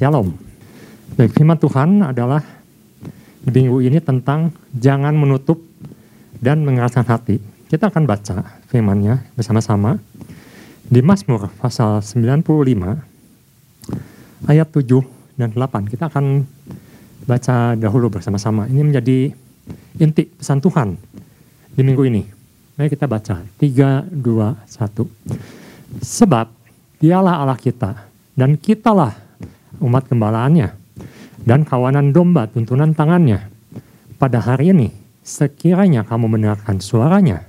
Shalom. Baik, firman Tuhan adalah di minggu ini tentang jangan menutup dan mengeraskan hati. Kita akan baca firmannya bersama-sama di Mazmur pasal 95 ayat 7 dan 8. Kita akan baca dahulu bersama-sama. Ini menjadi inti pesan Tuhan di minggu ini. Mari kita baca. 3, 2, 1. Sebab dialah Allah kita dan kitalah umat gembalaannya dan kawanan domba tuntunan tangannya. Pada hari ini, sekiranya kamu mendengarkan suaranya,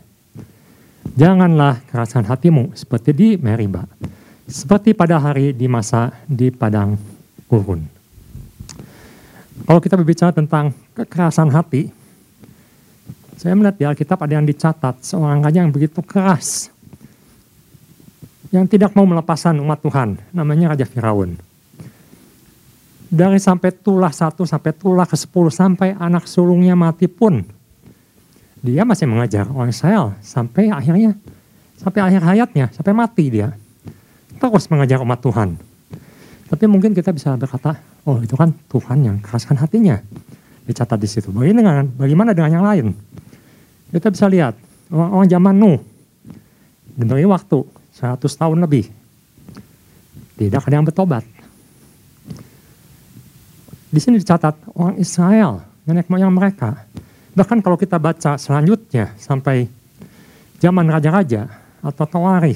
janganlah kerasan hatimu seperti di Meriba, seperti pada hari di masa di padang gurun. Kalau kita berbicara tentang kekerasan hati, saya melihat di Alkitab ada yang dicatat seorang raja yang begitu keras, yang tidak mau melepaskan umat Tuhan, namanya Raja Firaun dari sampai tulah satu sampai tulah ke sepuluh sampai anak sulungnya mati pun dia masih mengajar orang Israel sampai akhirnya sampai akhir hayatnya sampai mati dia. Terus mengajar umat Tuhan. Tapi mungkin kita bisa berkata oh itu kan Tuhan yang keraskan hatinya. Dicatat di situ. Bagaimana dengan bagaimana dengan yang lain? Kita bisa lihat orang-orang zaman Nuh diberi waktu 100 tahun lebih. Tidak ada yang bertobat di sini dicatat orang Israel, nenek moyang mereka. Bahkan kalau kita baca selanjutnya sampai zaman raja-raja atau Tawari,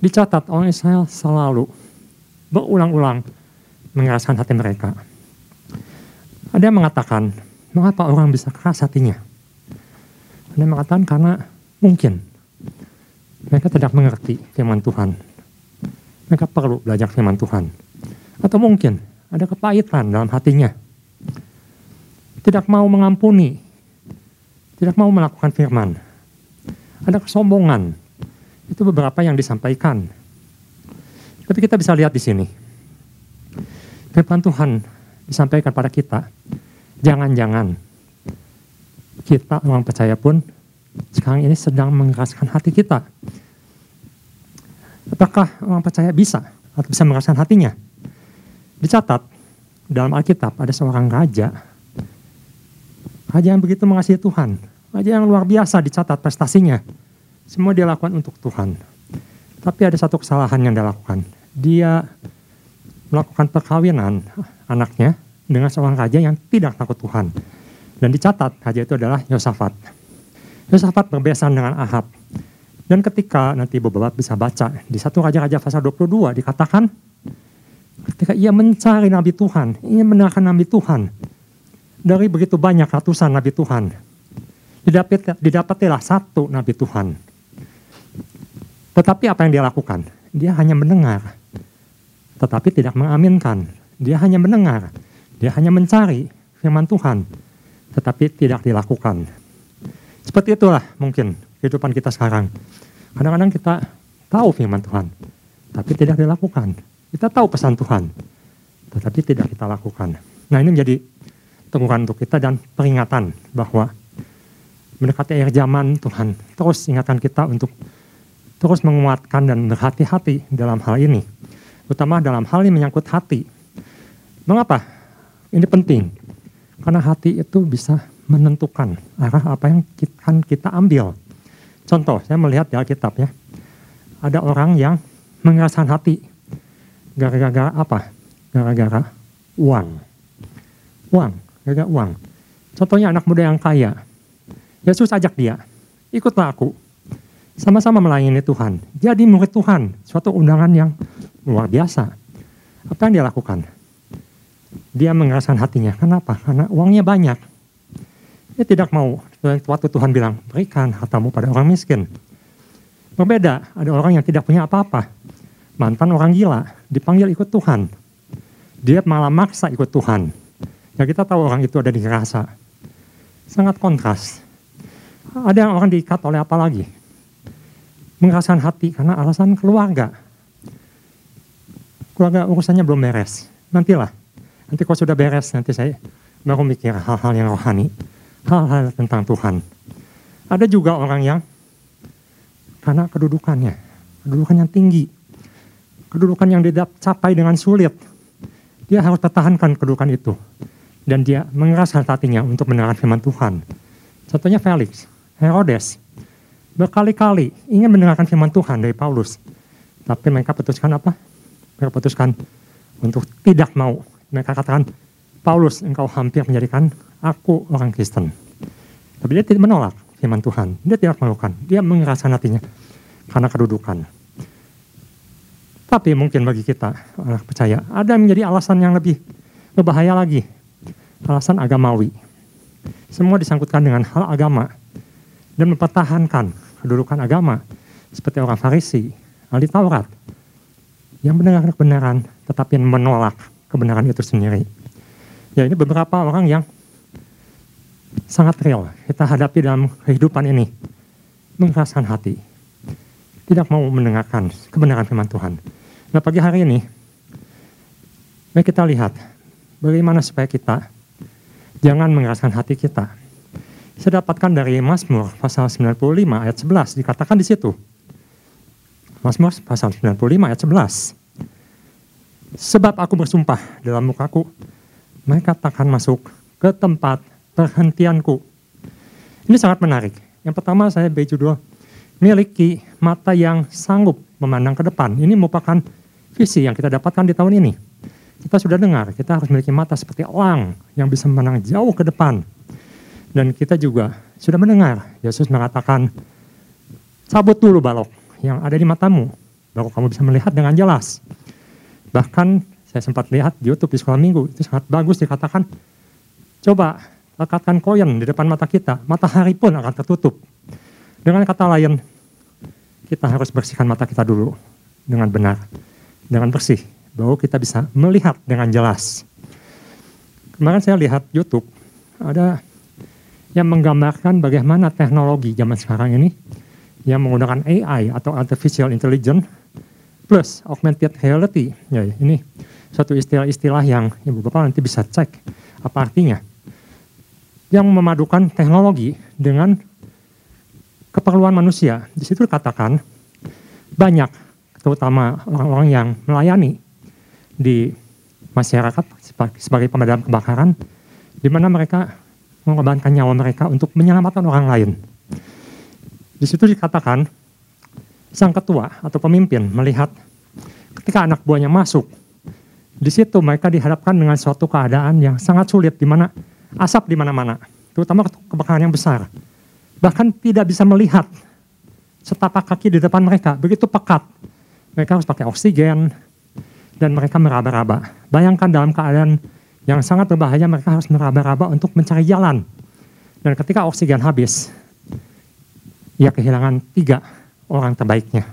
dicatat orang Israel selalu berulang-ulang mengeraskan hati mereka. Ada yang mengatakan, mengapa orang bisa keras hatinya? Ada yang mengatakan karena mungkin mereka tidak mengerti firman Tuhan. Mereka perlu belajar firman Tuhan. Atau mungkin ada kepahitan dalam hatinya. Tidak mau mengampuni, tidak mau melakukan firman. Ada kesombongan. Itu beberapa yang disampaikan. Tapi kita bisa lihat di sini. Firman Tuhan disampaikan pada kita. Jangan-jangan kita orang percaya pun sekarang ini sedang mengeraskan hati kita. Apakah orang percaya bisa atau bisa mengeraskan hatinya? Dicatat dalam Alkitab ada seorang raja. Raja yang begitu mengasihi Tuhan. Raja yang luar biasa dicatat prestasinya. Semua dia lakukan untuk Tuhan. Tapi ada satu kesalahan yang dia lakukan. Dia melakukan perkawinan anaknya dengan seorang raja yang tidak takut Tuhan. Dan dicatat raja itu adalah Yosafat. Yosafat berbesan dengan Ahab. Dan ketika nanti beberapa bisa baca di satu Raja-Raja pasal 22 dikatakan ketika ia mencari Nabi Tuhan, ingin mendengarkan Nabi Tuhan, dari begitu banyak ratusan Nabi Tuhan, didapat, didapatilah satu Nabi Tuhan. Tetapi apa yang dia lakukan? Dia hanya mendengar, tetapi tidak mengaminkan. Dia hanya mendengar, dia hanya mencari firman Tuhan, tetapi tidak dilakukan. Seperti itulah mungkin kehidupan kita sekarang. Kadang-kadang kita tahu firman Tuhan, tapi tidak dilakukan. Kita tahu pesan Tuhan, tetapi tidak kita lakukan. Nah ini menjadi teguran untuk kita dan peringatan bahwa mendekati akhir zaman Tuhan terus ingatkan kita untuk terus menguatkan dan berhati-hati dalam hal ini. Terutama dalam hal ini menyangkut hati. Mengapa? Ini penting. Karena hati itu bisa menentukan arah apa yang akan kita ambil. Contoh, saya melihat di Alkitab ya. Ada orang yang mengeraskan hati Gara-gara apa? Gara-gara uang. Uang, gara-gara uang. Contohnya anak muda yang kaya. Yesus ajak dia, ikutlah aku. Sama-sama melayani Tuhan. Jadi murid Tuhan, suatu undangan yang luar biasa. Apa yang dia lakukan? Dia mengeraskan hatinya. Kenapa? Karena uangnya banyak. Dia tidak mau. Waktu Tuhan bilang, berikan hartamu pada orang miskin. Berbeda, ada orang yang tidak punya apa-apa mantan orang gila, dipanggil ikut Tuhan. Dia malah maksa ikut Tuhan. Ya kita tahu orang itu ada di rasa. Sangat kontras. Ada yang orang diikat oleh apa lagi? Mengeraskan hati karena alasan keluarga. Keluarga urusannya belum beres. Nantilah. Nanti kalau sudah beres, nanti saya baru mikir hal-hal yang rohani. Hal-hal tentang Tuhan. Ada juga orang yang karena kedudukannya. Kedudukan yang tinggi kedudukan yang dicapai dengan sulit. Dia harus pertahankan kedudukan itu. Dan dia mengeraskan hatinya untuk mendengarkan firman Tuhan. Contohnya Felix, Herodes, berkali-kali ingin mendengarkan firman Tuhan dari Paulus. Tapi mereka putuskan apa? Mereka putuskan untuk tidak mau. Mereka katakan, Paulus engkau hampir menjadikan aku orang Kristen. Tapi dia tidak menolak firman Tuhan. Dia tidak melakukan. Dia mengeraskan hatinya karena kedudukan. Tapi mungkin bagi kita, anak percaya, ada menjadi alasan yang lebih berbahaya lagi. Alasan agamawi. Semua disangkutkan dengan hal agama. Dan mempertahankan kedudukan agama. Seperti orang Farisi, ahli Taurat. Yang mendengar kebenaran, tetapi menolak kebenaran itu sendiri. Ya ini beberapa orang yang sangat real kita hadapi dalam kehidupan ini. Mengeraskan hati. Tidak mau mendengarkan kebenaran firman Tuhan Nah pagi hari ini, mari kita lihat bagaimana supaya kita jangan mengeraskan hati kita. Saya dapatkan dari Mazmur pasal 95 ayat 11 dikatakan di situ. Mazmur pasal 95 ayat 11. Sebab aku bersumpah dalam mukaku, mereka takkan masuk ke tempat perhentianku. Ini sangat menarik. Yang pertama saya beri judul, miliki mata yang sanggup memandang ke depan. Ini merupakan visi yang kita dapatkan di tahun ini. Kita sudah dengar, kita harus memiliki mata seperti elang yang bisa memandang jauh ke depan. Dan kita juga sudah mendengar Yesus mengatakan, cabut dulu balok yang ada di matamu, baru kamu bisa melihat dengan jelas. Bahkan saya sempat lihat di YouTube di sekolah minggu, itu sangat bagus dikatakan, coba lekatkan koin di depan mata kita, matahari pun akan tertutup. Dengan kata lain, kita harus bersihkan mata kita dulu dengan benar dengan bersih, bahwa kita bisa melihat dengan jelas. Kemarin saya lihat YouTube, ada yang menggambarkan bagaimana teknologi zaman sekarang ini yang menggunakan AI atau artificial intelligence plus augmented reality. Ya, ini suatu istilah-istilah yang ibu bapak nanti bisa cek apa artinya. Yang memadukan teknologi dengan keperluan manusia. Di situ dikatakan banyak terutama orang-orang yang melayani di masyarakat sebagai pemadam kebakaran, di mana mereka mengorbankan nyawa mereka untuk menyelamatkan orang lain. Di situ dikatakan, sang ketua atau pemimpin melihat ketika anak buahnya masuk, di situ mereka dihadapkan dengan suatu keadaan yang sangat sulit, di mana asap di mana-mana, terutama kebakaran yang besar. Bahkan tidak bisa melihat setapak kaki di depan mereka, begitu pekat mereka harus pakai oksigen, dan mereka meraba-raba. Bayangkan dalam keadaan yang sangat berbahaya, mereka harus meraba-raba untuk mencari jalan. Dan ketika oksigen habis, ia kehilangan tiga orang terbaiknya.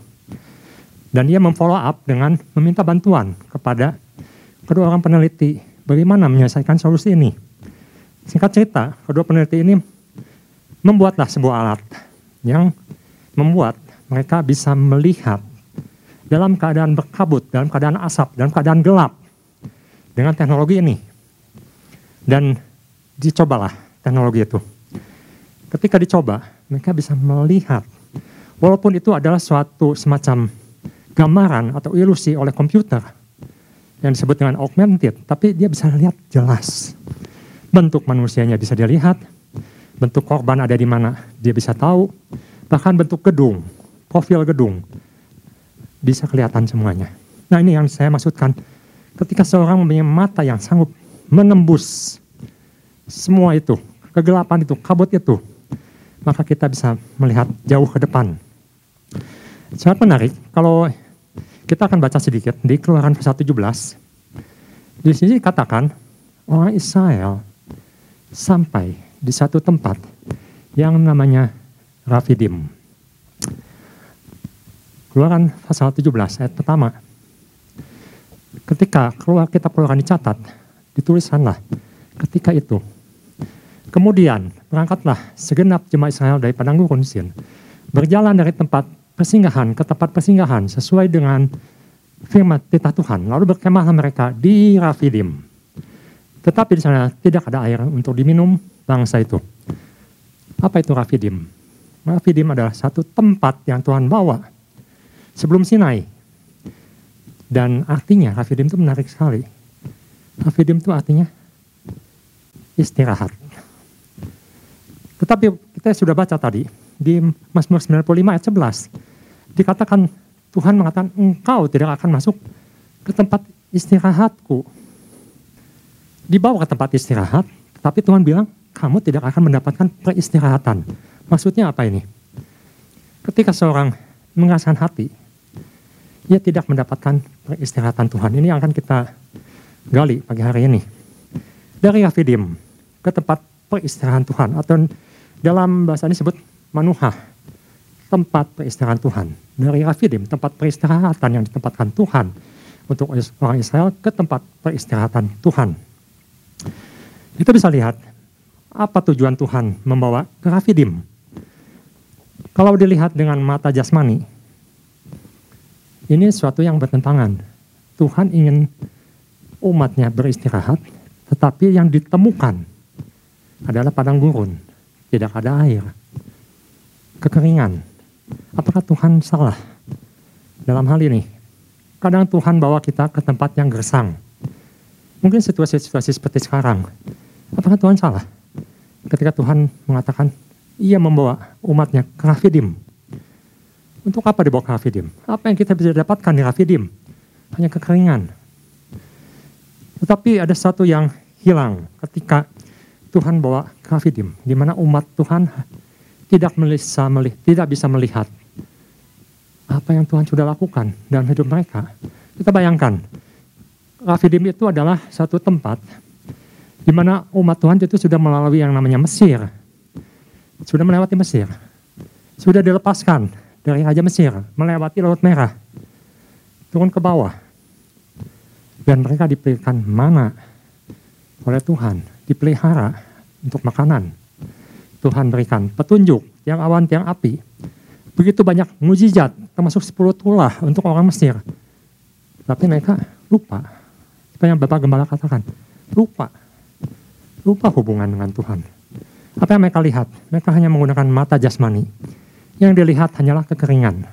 Dan ia memfollow up dengan meminta bantuan kepada kedua orang peneliti bagaimana menyelesaikan solusi ini. Singkat cerita, kedua peneliti ini membuatlah sebuah alat yang membuat mereka bisa melihat dalam keadaan berkabut, dalam keadaan asap, dalam keadaan gelap dengan teknologi ini. Dan dicobalah teknologi itu. Ketika dicoba, mereka bisa melihat, walaupun itu adalah suatu semacam gambaran atau ilusi oleh komputer yang disebut dengan augmented, tapi dia bisa lihat jelas. Bentuk manusianya bisa dilihat, bentuk korban ada di mana dia bisa tahu, bahkan bentuk gedung, profil gedung, bisa kelihatan semuanya. Nah ini yang saya maksudkan. Ketika seorang mempunyai mata yang sanggup menembus semua itu, kegelapan itu, kabut itu, maka kita bisa melihat jauh ke depan. Sangat menarik, kalau kita akan baca sedikit di keluaran pasal 17, di sini katakan orang Israel sampai di satu tempat yang namanya Rafidim. Keluaran pasal 17 ayat pertama. Ketika keluar kita keluaran dicatat, dituliskanlah ketika itu. Kemudian berangkatlah segenap jemaat Israel dari padang gurun Sin, berjalan dari tempat persinggahan ke tempat persinggahan sesuai dengan firman titah Tuhan. Lalu berkemahlah mereka di Rafidim. Tetapi di sana tidak ada air untuk diminum bangsa itu. Apa itu Rafidim? Rafidim adalah satu tempat yang Tuhan bawa sebelum Sinai. Dan artinya Rafidim itu menarik sekali. Rafidim itu artinya istirahat. Tetapi kita sudah baca tadi di Mazmur 95 ayat 11 dikatakan Tuhan mengatakan engkau tidak akan masuk ke tempat istirahatku. Dibawa ke tempat istirahat, tapi Tuhan bilang kamu tidak akan mendapatkan peristirahatan. Maksudnya apa ini? Ketika seorang mengeraskan hati, ia tidak mendapatkan peristirahatan Tuhan. Ini akan kita gali pagi hari ini. Dari Yafidim ke tempat peristirahatan Tuhan atau dalam bahasa ini disebut manuha, tempat peristirahatan Tuhan. Dari Rafidim, tempat peristirahatan yang ditempatkan Tuhan untuk orang Israel ke tempat peristirahatan Tuhan. Kita bisa lihat apa tujuan Tuhan membawa ke Rafidim. Kalau dilihat dengan mata jasmani, ini sesuatu yang bertentangan. Tuhan ingin umatnya beristirahat, tetapi yang ditemukan adalah padang gurun, tidak ada air, kekeringan. Apakah Tuhan salah dalam hal ini? Kadang Tuhan bawa kita ke tempat yang gersang. Mungkin situasi-situasi seperti sekarang. Apakah Tuhan salah? Ketika Tuhan mengatakan, ia membawa umatnya ke Rafidim. Untuk apa dibawa ke Rafidim? Apa yang kita bisa dapatkan di Rafidim? Hanya kekeringan, tetapi ada satu yang hilang ketika Tuhan bawa Rafidim, di mana umat Tuhan tidak bisa melihat, tidak bisa melihat apa yang Tuhan sudah lakukan dalam hidup mereka. Kita bayangkan, Rafidim itu adalah satu tempat di mana umat Tuhan itu sudah melalui yang namanya Mesir. Sudah melewati Mesir. Sudah dilepaskan dari Raja Mesir, melewati Laut Merah. Turun ke bawah dan mereka diberikan mana oleh Tuhan, dipelihara untuk makanan. Tuhan berikan petunjuk yang awan tiang api. Begitu banyak mujizat, termasuk 10 tulah untuk orang Mesir. Tapi mereka lupa. Apa yang Bapak Gembala katakan, lupa. Lupa hubungan dengan Tuhan. Apa yang mereka lihat? Mereka hanya menggunakan mata jasmani. Yang dilihat hanyalah kekeringan.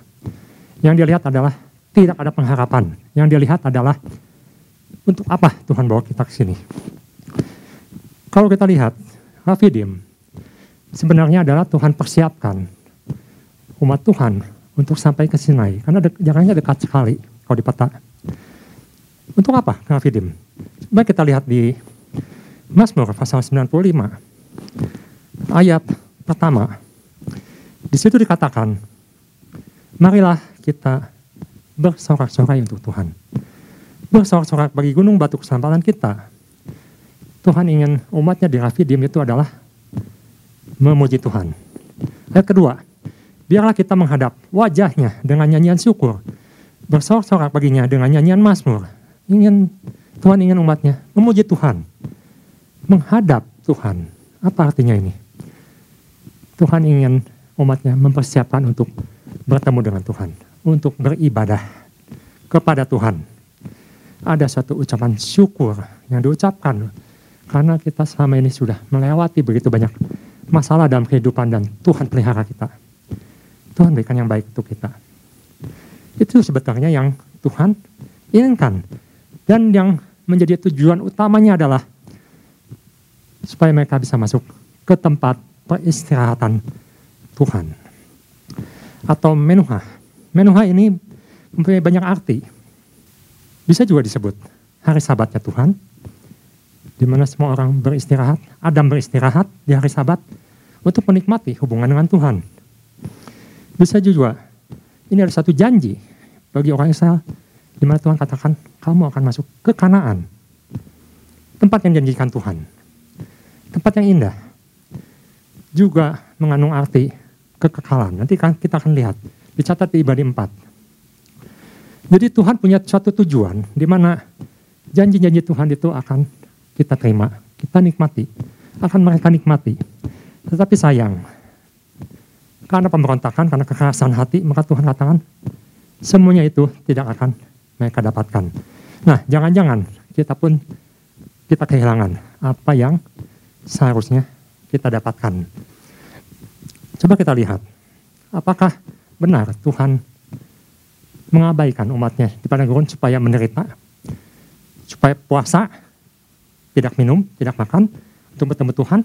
Yang dilihat adalah tidak ada pengharapan. Yang dilihat adalah untuk apa Tuhan bawa kita ke sini? Kalau kita lihat, Rafidim sebenarnya adalah Tuhan persiapkan umat Tuhan untuk sampai ke Sinai. Karena de jaraknya dekat sekali kalau di peta. Untuk apa Rafidim? Coba kita lihat di Mazmur pasal 95 ayat pertama. Di situ dikatakan, marilah kita bersorak-sorai untuk Tuhan bersorak-sorak bagi gunung batu keselamatan kita. Tuhan ingin umatnya di Rafidim itu adalah memuji Tuhan. Ayat kedua, biarlah kita menghadap wajahnya dengan nyanyian syukur. Bersorak-sorak baginya dengan nyanyian mazmur. Ingin Tuhan ingin umatnya memuji Tuhan. Menghadap Tuhan. Apa artinya ini? Tuhan ingin umatnya mempersiapkan untuk bertemu dengan Tuhan. Untuk beribadah kepada Tuhan ada satu ucapan syukur yang diucapkan karena kita selama ini sudah melewati begitu banyak masalah dalam kehidupan dan Tuhan pelihara kita. Tuhan berikan yang baik untuk kita. Itu sebetulnya yang Tuhan inginkan. Dan yang menjadi tujuan utamanya adalah supaya mereka bisa masuk ke tempat peristirahatan Tuhan. Atau menuha. Menuha ini mempunyai banyak arti. Bisa juga disebut hari sabatnya Tuhan, di mana semua orang beristirahat, Adam beristirahat di hari sabat untuk menikmati hubungan dengan Tuhan. Bisa juga, ini ada satu janji bagi orang Israel, di mana Tuhan katakan, kamu akan masuk ke Kanaan. Tempat yang janjikan Tuhan. Tempat yang indah. Juga mengandung arti kekekalan. Nanti kan kita akan lihat. Dicatat di ibadah 4 jadi Tuhan punya suatu tujuan di mana janji-janji Tuhan itu akan kita terima, kita nikmati, akan mereka nikmati. Tetapi sayang, karena pemberontakan, karena kekerasan hati, maka Tuhan katakan semuanya itu tidak akan mereka dapatkan. Nah, jangan-jangan kita pun kita kehilangan apa yang seharusnya kita dapatkan. Coba kita lihat, apakah benar Tuhan mengabaikan umatnya di padang gurun supaya menderita, supaya puasa, tidak minum, tidak makan untuk bertemu Tuhan.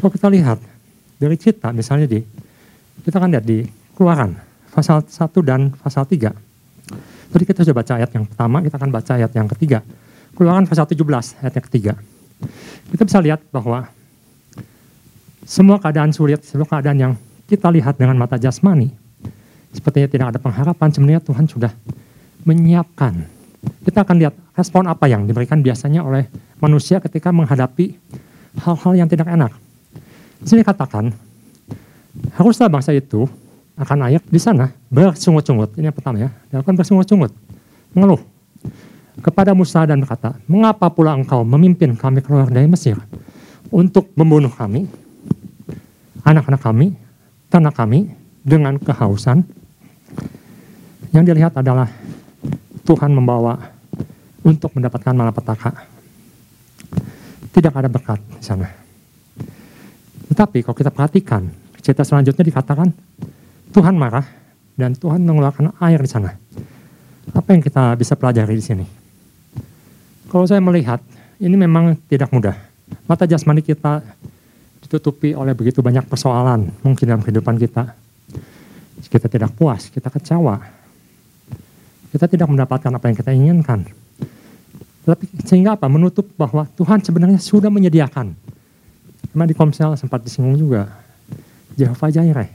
Kalau kita lihat dari kita misalnya di kita kan lihat di keluaran pasal 1 dan pasal 3. Tadi kita sudah baca ayat yang pertama, kita akan baca ayat yang ketiga. Keluaran pasal 17 ayat yang ketiga. Kita bisa lihat bahwa semua keadaan sulit, semua keadaan yang kita lihat dengan mata jasmani, sepertinya tidak ada pengharapan, sebenarnya Tuhan sudah menyiapkan. Kita akan lihat respon apa yang diberikan biasanya oleh manusia ketika menghadapi hal-hal yang tidak enak. Sini katakan, haruslah bangsa itu akan air di sana bersungut-sungut. Ini yang pertama ya, dilakukan bersungut-sungut, mengeluh kepada Musa dan berkata, mengapa pula engkau memimpin kami keluar dari Mesir untuk membunuh kami, anak-anak kami, tanah kami dengan kehausan. Yang dilihat adalah Tuhan membawa untuk mendapatkan malapetaka. Tidak ada berkat di sana. Tetapi kalau kita perhatikan, cerita selanjutnya dikatakan Tuhan marah dan Tuhan mengeluarkan air di sana. Apa yang kita bisa pelajari di sini? Kalau saya melihat, ini memang tidak mudah. Mata jasmani kita ditutupi oleh begitu banyak persoalan mungkin dalam kehidupan kita. Kita tidak puas, kita kecewa. Kita tidak mendapatkan apa yang kita inginkan. Tapi sehingga apa? Menutup bahwa Tuhan sebenarnya sudah menyediakan. Karena di Komsel sempat disinggung juga. Jehovah Jireh.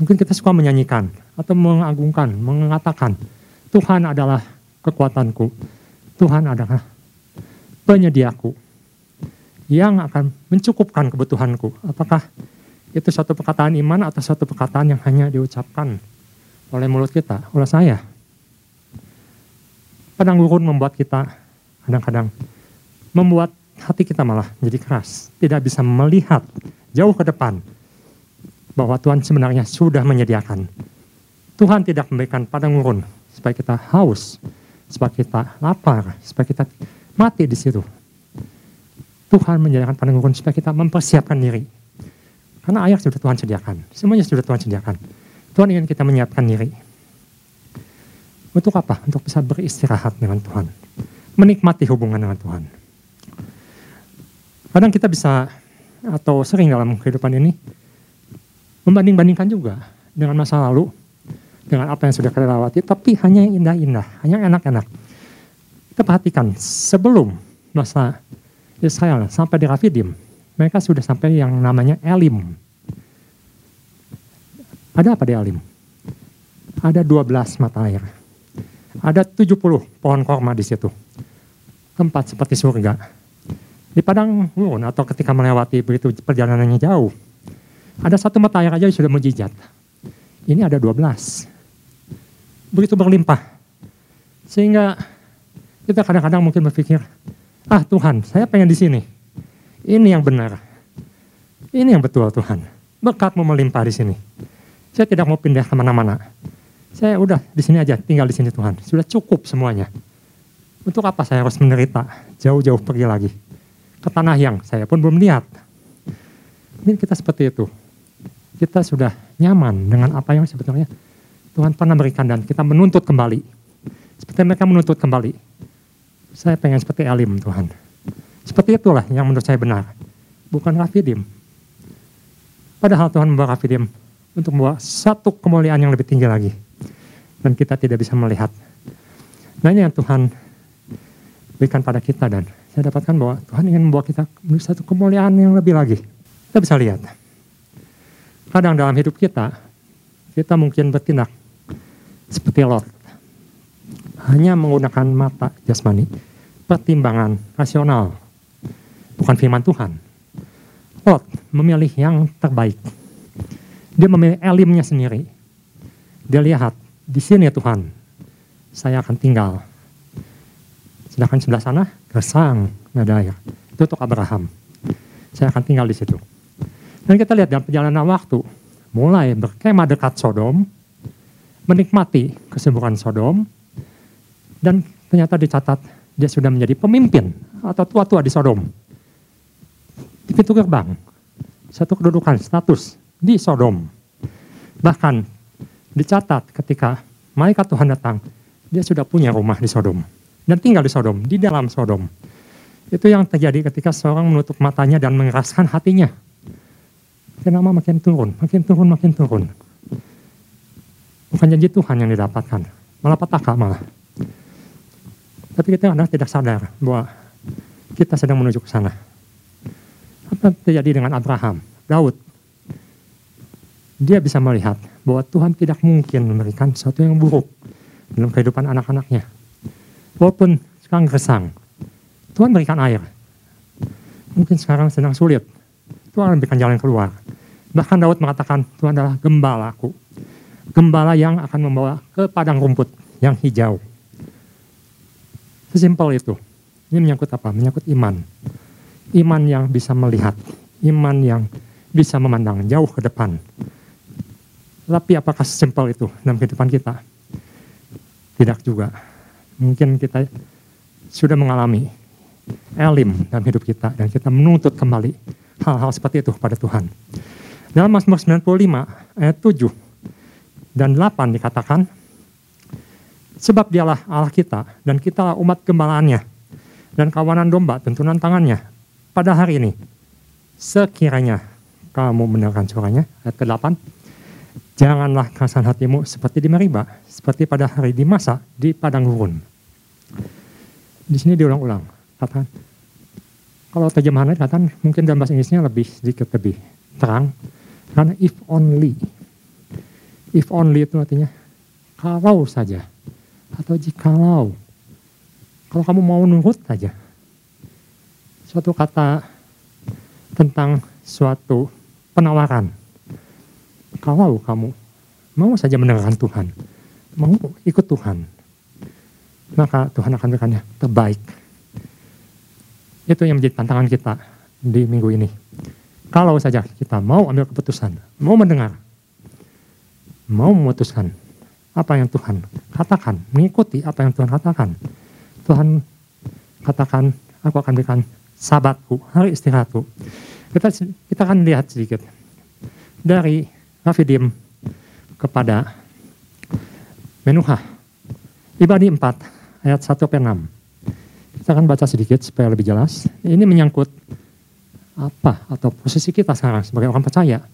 Mungkin kita suka menyanyikan atau mengagungkan, mengatakan Tuhan adalah kekuatanku. Tuhan adalah penyediaku yang akan mencukupkan kebutuhanku. Apakah itu suatu perkataan iman atau suatu perkataan yang hanya diucapkan oleh mulut kita, oleh saya? Padang gurun membuat kita kadang-kadang membuat hati kita malah jadi keras, tidak bisa melihat jauh ke depan bahwa Tuhan sebenarnya sudah menyediakan. Tuhan tidak memberikan padang gurun supaya kita haus, supaya kita lapar, supaya kita mati di situ. Tuhan menyediakan padang supaya kita mempersiapkan diri. Karena air sudah Tuhan sediakan, semuanya sudah Tuhan sediakan. Tuhan ingin kita menyiapkan diri. Untuk apa? Untuk bisa beristirahat dengan Tuhan. Menikmati hubungan dengan Tuhan. Kadang kita bisa, atau sering dalam kehidupan ini, membanding-bandingkan juga dengan masa lalu, dengan apa yang sudah kita lewati, tapi hanya yang indah-indah, hanya yang enak-enak. Kita perhatikan, sebelum masa Israel sampai di Rafidim, mereka sudah sampai yang namanya Elim. Ada apa di Elim? Ada 12 mata air ada 70 pohon korma di situ. Tempat seperti surga. Di padang gurun atau ketika melewati begitu perjalanannya jauh, ada satu mata air aja sudah mujizat. Ini ada 12. Begitu berlimpah. Sehingga kita kadang-kadang mungkin berpikir, ah Tuhan, saya pengen di sini. Ini yang benar. Ini yang betul Tuhan. Berkatmu melimpah di sini. Saya tidak mau pindah ke mana-mana. Saya udah di sini aja, tinggal di sini Tuhan. Sudah cukup semuanya. Untuk apa saya harus menderita? Jauh-jauh pergi lagi. Ke tanah yang saya pun belum lihat. Mungkin kita seperti itu. Kita sudah nyaman dengan apa yang sebetulnya Tuhan pernah berikan dan kita menuntut kembali. Seperti mereka menuntut kembali. Saya pengen seperti Elim Tuhan. Seperti itulah yang menurut saya benar. Bukan Rafidim. Padahal Tuhan membawa Rafidim untuk membawa satu kemuliaan yang lebih tinggi lagi dan kita tidak bisa melihat. Nah ini yang Tuhan berikan pada kita dan saya dapatkan bahwa Tuhan ingin membawa kita menuju satu kemuliaan yang lebih lagi. Kita bisa lihat. Kadang dalam hidup kita, kita mungkin bertindak seperti Lot. Hanya menggunakan mata jasmani, pertimbangan rasional, bukan firman Tuhan. Lot memilih yang terbaik. Dia memilih elimnya sendiri. Dia lihat di sini Tuhan, saya akan tinggal. Sedangkan sebelah sana, gersang, nggak ada air. Itu untuk Abraham. Saya akan tinggal di situ. Dan kita lihat dalam perjalanan waktu, mulai berkemah dekat Sodom, menikmati kesuburan Sodom, dan ternyata dicatat dia sudah menjadi pemimpin atau tua-tua di Sodom. Di pintu gerbang, satu kedudukan, status di Sodom. Bahkan dicatat ketika malaikat Tuhan datang, dia sudah punya rumah di Sodom. dan tinggal di Sodom, di dalam Sodom. Itu yang terjadi ketika seorang menutup matanya dan mengeraskan hatinya. Makin makin turun, makin turun, makin turun. Bukan janji Tuhan yang didapatkan, malah petaka malah. Tapi kita kadang tidak sadar bahwa kita sedang menuju ke sana. Apa terjadi dengan Abraham, Daud? Dia bisa melihat bahwa Tuhan tidak mungkin memberikan sesuatu yang buruk dalam kehidupan anak-anaknya. Walaupun sekarang gersang, Tuhan berikan air. Mungkin sekarang sedang sulit, Tuhan berikan jalan keluar. Bahkan Daud mengatakan, Tuhan adalah gembalaku. Gembala yang akan membawa ke padang rumput yang hijau. Sesimpel itu. Ini menyangkut apa? Menyangkut iman. Iman yang bisa melihat. Iman yang bisa memandang jauh ke depan. Tapi apakah sesimpel itu dalam kehidupan kita? Tidak juga. Mungkin kita sudah mengalami elim dalam hidup kita dan kita menuntut kembali hal-hal seperti itu pada Tuhan. Dalam Mazmur 95 ayat 7 dan 8 dikatakan, Sebab dialah Allah kita dan kita umat gembalaannya dan kawanan domba tuntunan tangannya pada hari ini. Sekiranya kamu mendengarkan suaranya, ayat ke-8, janganlah kerasan hatimu seperti di Meriba, seperti pada hari di masa di padang gurun. Di sini diulang-ulang, katakan, kalau terjemahannya katakan mungkin dalam bahasa Inggrisnya lebih sedikit lebih terang, karena if only, if only itu artinya kalau saja atau jikalau. Kalau kamu mau nurut saja. Suatu kata tentang suatu penawaran. Kalau kamu mau saja mendengarkan Tuhan, mau ikut Tuhan, maka Tuhan akan berikannya terbaik. Itu yang menjadi tantangan kita di minggu ini. Kalau saja kita mau ambil keputusan, mau mendengar, mau memutuskan, apa yang Tuhan katakan, mengikuti apa yang Tuhan katakan. Tuhan katakan, aku akan berikan sabatku, hari istirahatku. Kita, kita akan lihat sedikit dari Rafidim kepada Menuha. Ibadi 4 ayat 1 sampai 6. Kita akan baca sedikit supaya lebih jelas. Ini menyangkut apa atau posisi kita sekarang sebagai orang percaya.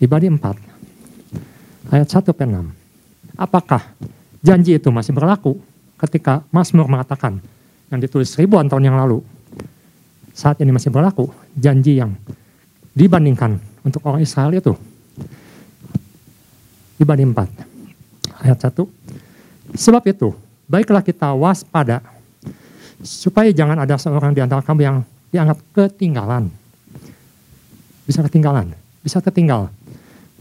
Ibadi 4 ayat 1 sampai 6 apakah janji itu masih berlaku ketika Mazmur mengatakan yang ditulis ribuan tahun yang lalu saat ini masih berlaku janji yang dibandingkan untuk orang Israel itu? Dibanding 4 ayat 1 sebab itu baiklah kita waspada supaya jangan ada seorang di antara kamu yang dianggap ketinggalan. Bisa ketinggalan? Bisa ketinggal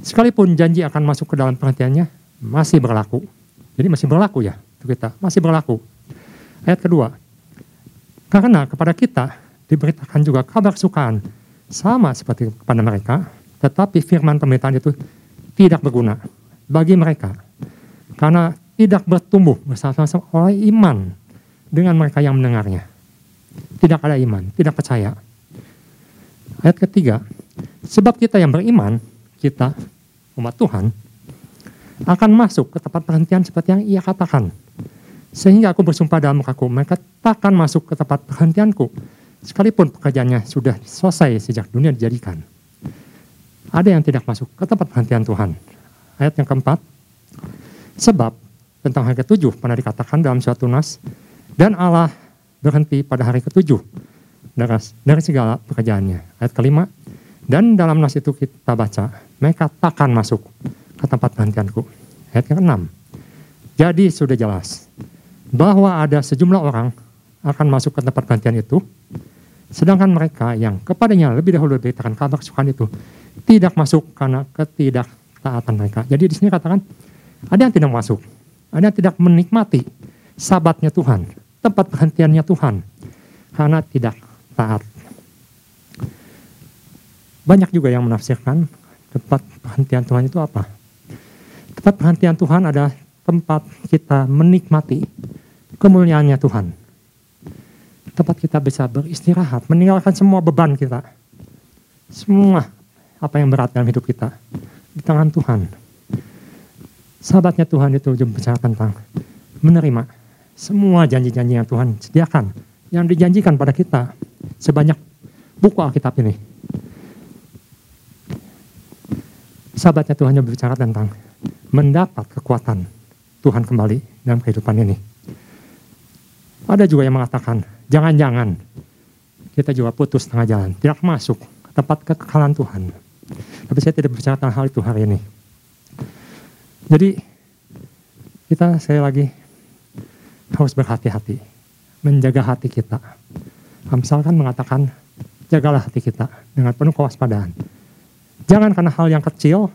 sekalipun janji akan masuk ke dalam perhatiannya masih berlaku. Jadi masih berlaku ya untuk kita, masih berlaku. Ayat kedua, karena kepada kita diberitakan juga kabar sukaan sama seperti kepada mereka, tetapi firman pemerintahan itu tidak berguna bagi mereka karena tidak bertumbuh bersama-sama oleh iman dengan mereka yang mendengarnya. Tidak ada iman, tidak percaya. Ayat ketiga, sebab kita yang beriman, kita umat Tuhan, akan masuk ke tempat perhentian seperti yang ia katakan. Sehingga aku bersumpah dalam mukaku, mereka takkan masuk ke tempat perhentianku, sekalipun pekerjaannya sudah selesai sejak dunia dijadikan. Ada yang tidak masuk ke tempat perhentian Tuhan. Ayat yang keempat, sebab tentang hari ketujuh pernah dikatakan dalam suatu nas, dan Allah berhenti pada hari ketujuh dari segala pekerjaannya. Ayat kelima, dan dalam nas itu kita baca, mereka takkan masuk ke tempat perhentianku. Ayat yang keenam. Jadi sudah jelas bahwa ada sejumlah orang akan masuk ke tempat perhentian itu, sedangkan mereka yang kepadanya lebih dahulu diberitakan kabar kesukaan itu tidak masuk karena ketidaktaatan mereka. Jadi di sini katakan ada yang tidak masuk, ada yang tidak menikmati sabatnya Tuhan, tempat perhentiannya Tuhan karena tidak taat. Banyak juga yang menafsirkan tempat perhentian Tuhan itu apa? Tempat perhentian Tuhan adalah tempat kita menikmati kemuliaannya Tuhan. Tempat kita bisa beristirahat, meninggalkan semua beban kita. Semua apa yang berat dalam hidup kita di tangan Tuhan. Sahabatnya Tuhan itu juga bicara tentang menerima semua janji-janji yang Tuhan sediakan, yang dijanjikan pada kita sebanyak buku Alkitab ini. Sahabatnya Tuhan yang berbicara tentang mendapat kekuatan Tuhan kembali dalam kehidupan ini. Ada juga yang mengatakan, jangan-jangan kita juga putus tengah jalan, tidak masuk tempat kekekalan Tuhan. Tapi saya tidak berbicara tentang hal itu hari ini. Jadi kita saya lagi harus berhati-hati, menjaga hati kita. Misalkan mengatakan, jagalah hati kita dengan penuh kewaspadaan. Jangan karena hal yang kecil,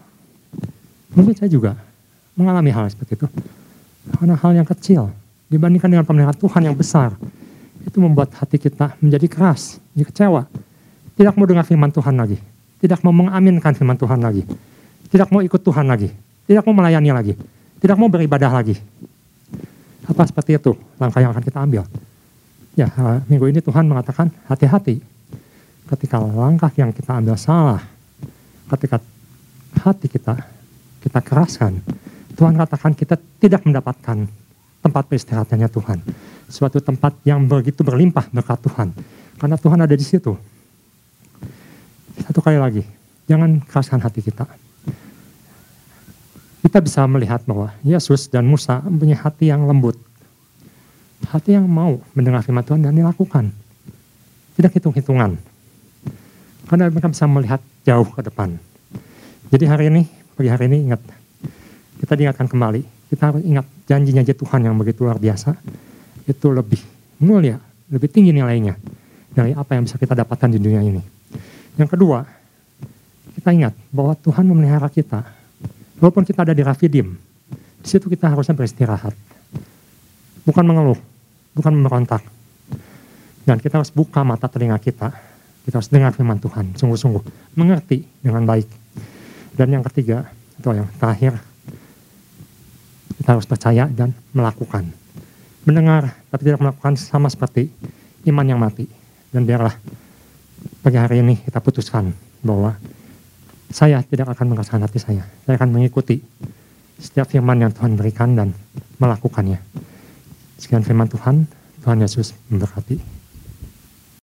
mungkin saya juga mengalami hal seperti itu. Karena hal yang kecil, dibandingkan dengan pemeliharaan Tuhan yang besar, itu membuat hati kita menjadi keras, menjadi kecewa. Tidak mau dengar firman Tuhan lagi. Tidak mau mengaminkan firman Tuhan lagi. Tidak mau ikut Tuhan lagi. Tidak mau melayani lagi. Tidak mau beribadah lagi. Apa seperti itu langkah yang akan kita ambil? Ya, minggu ini Tuhan mengatakan hati-hati. Ketika langkah yang kita ambil salah, ketika hati kita kita keraskan, Tuhan katakan kita tidak mendapatkan tempat peristirahatannya Tuhan. Suatu tempat yang begitu berlimpah berkat Tuhan. Karena Tuhan ada di situ. Satu kali lagi, jangan keraskan hati kita kita bisa melihat bahwa Yesus dan Musa punya hati yang lembut. Hati yang mau mendengar firman Tuhan dan dilakukan. Tidak hitung-hitungan. Karena mereka bisa melihat jauh ke depan. Jadi hari ini, pagi hari ini ingat, kita diingatkan kembali. Kita harus ingat janjinya Tuhan yang begitu luar biasa. Itu lebih mulia, lebih tinggi nilainya dari apa yang bisa kita dapatkan di dunia ini. Yang kedua, kita ingat bahwa Tuhan memelihara kita Walaupun kita ada di Rafidim, di situ kita harusnya beristirahat. Bukan mengeluh, bukan memberontak. Dan kita harus buka mata telinga kita. Kita harus dengar firman Tuhan, sungguh-sungguh. Mengerti dengan baik. Dan yang ketiga, itu yang terakhir, kita harus percaya dan melakukan. Mendengar, tapi tidak melakukan sama seperti iman yang mati. Dan biarlah pagi hari ini kita putuskan bahwa saya tidak akan mengeraskan hati saya. Saya akan mengikuti setiap firman yang Tuhan berikan dan melakukannya. Sekian firman Tuhan, Tuhan Yesus memberkati.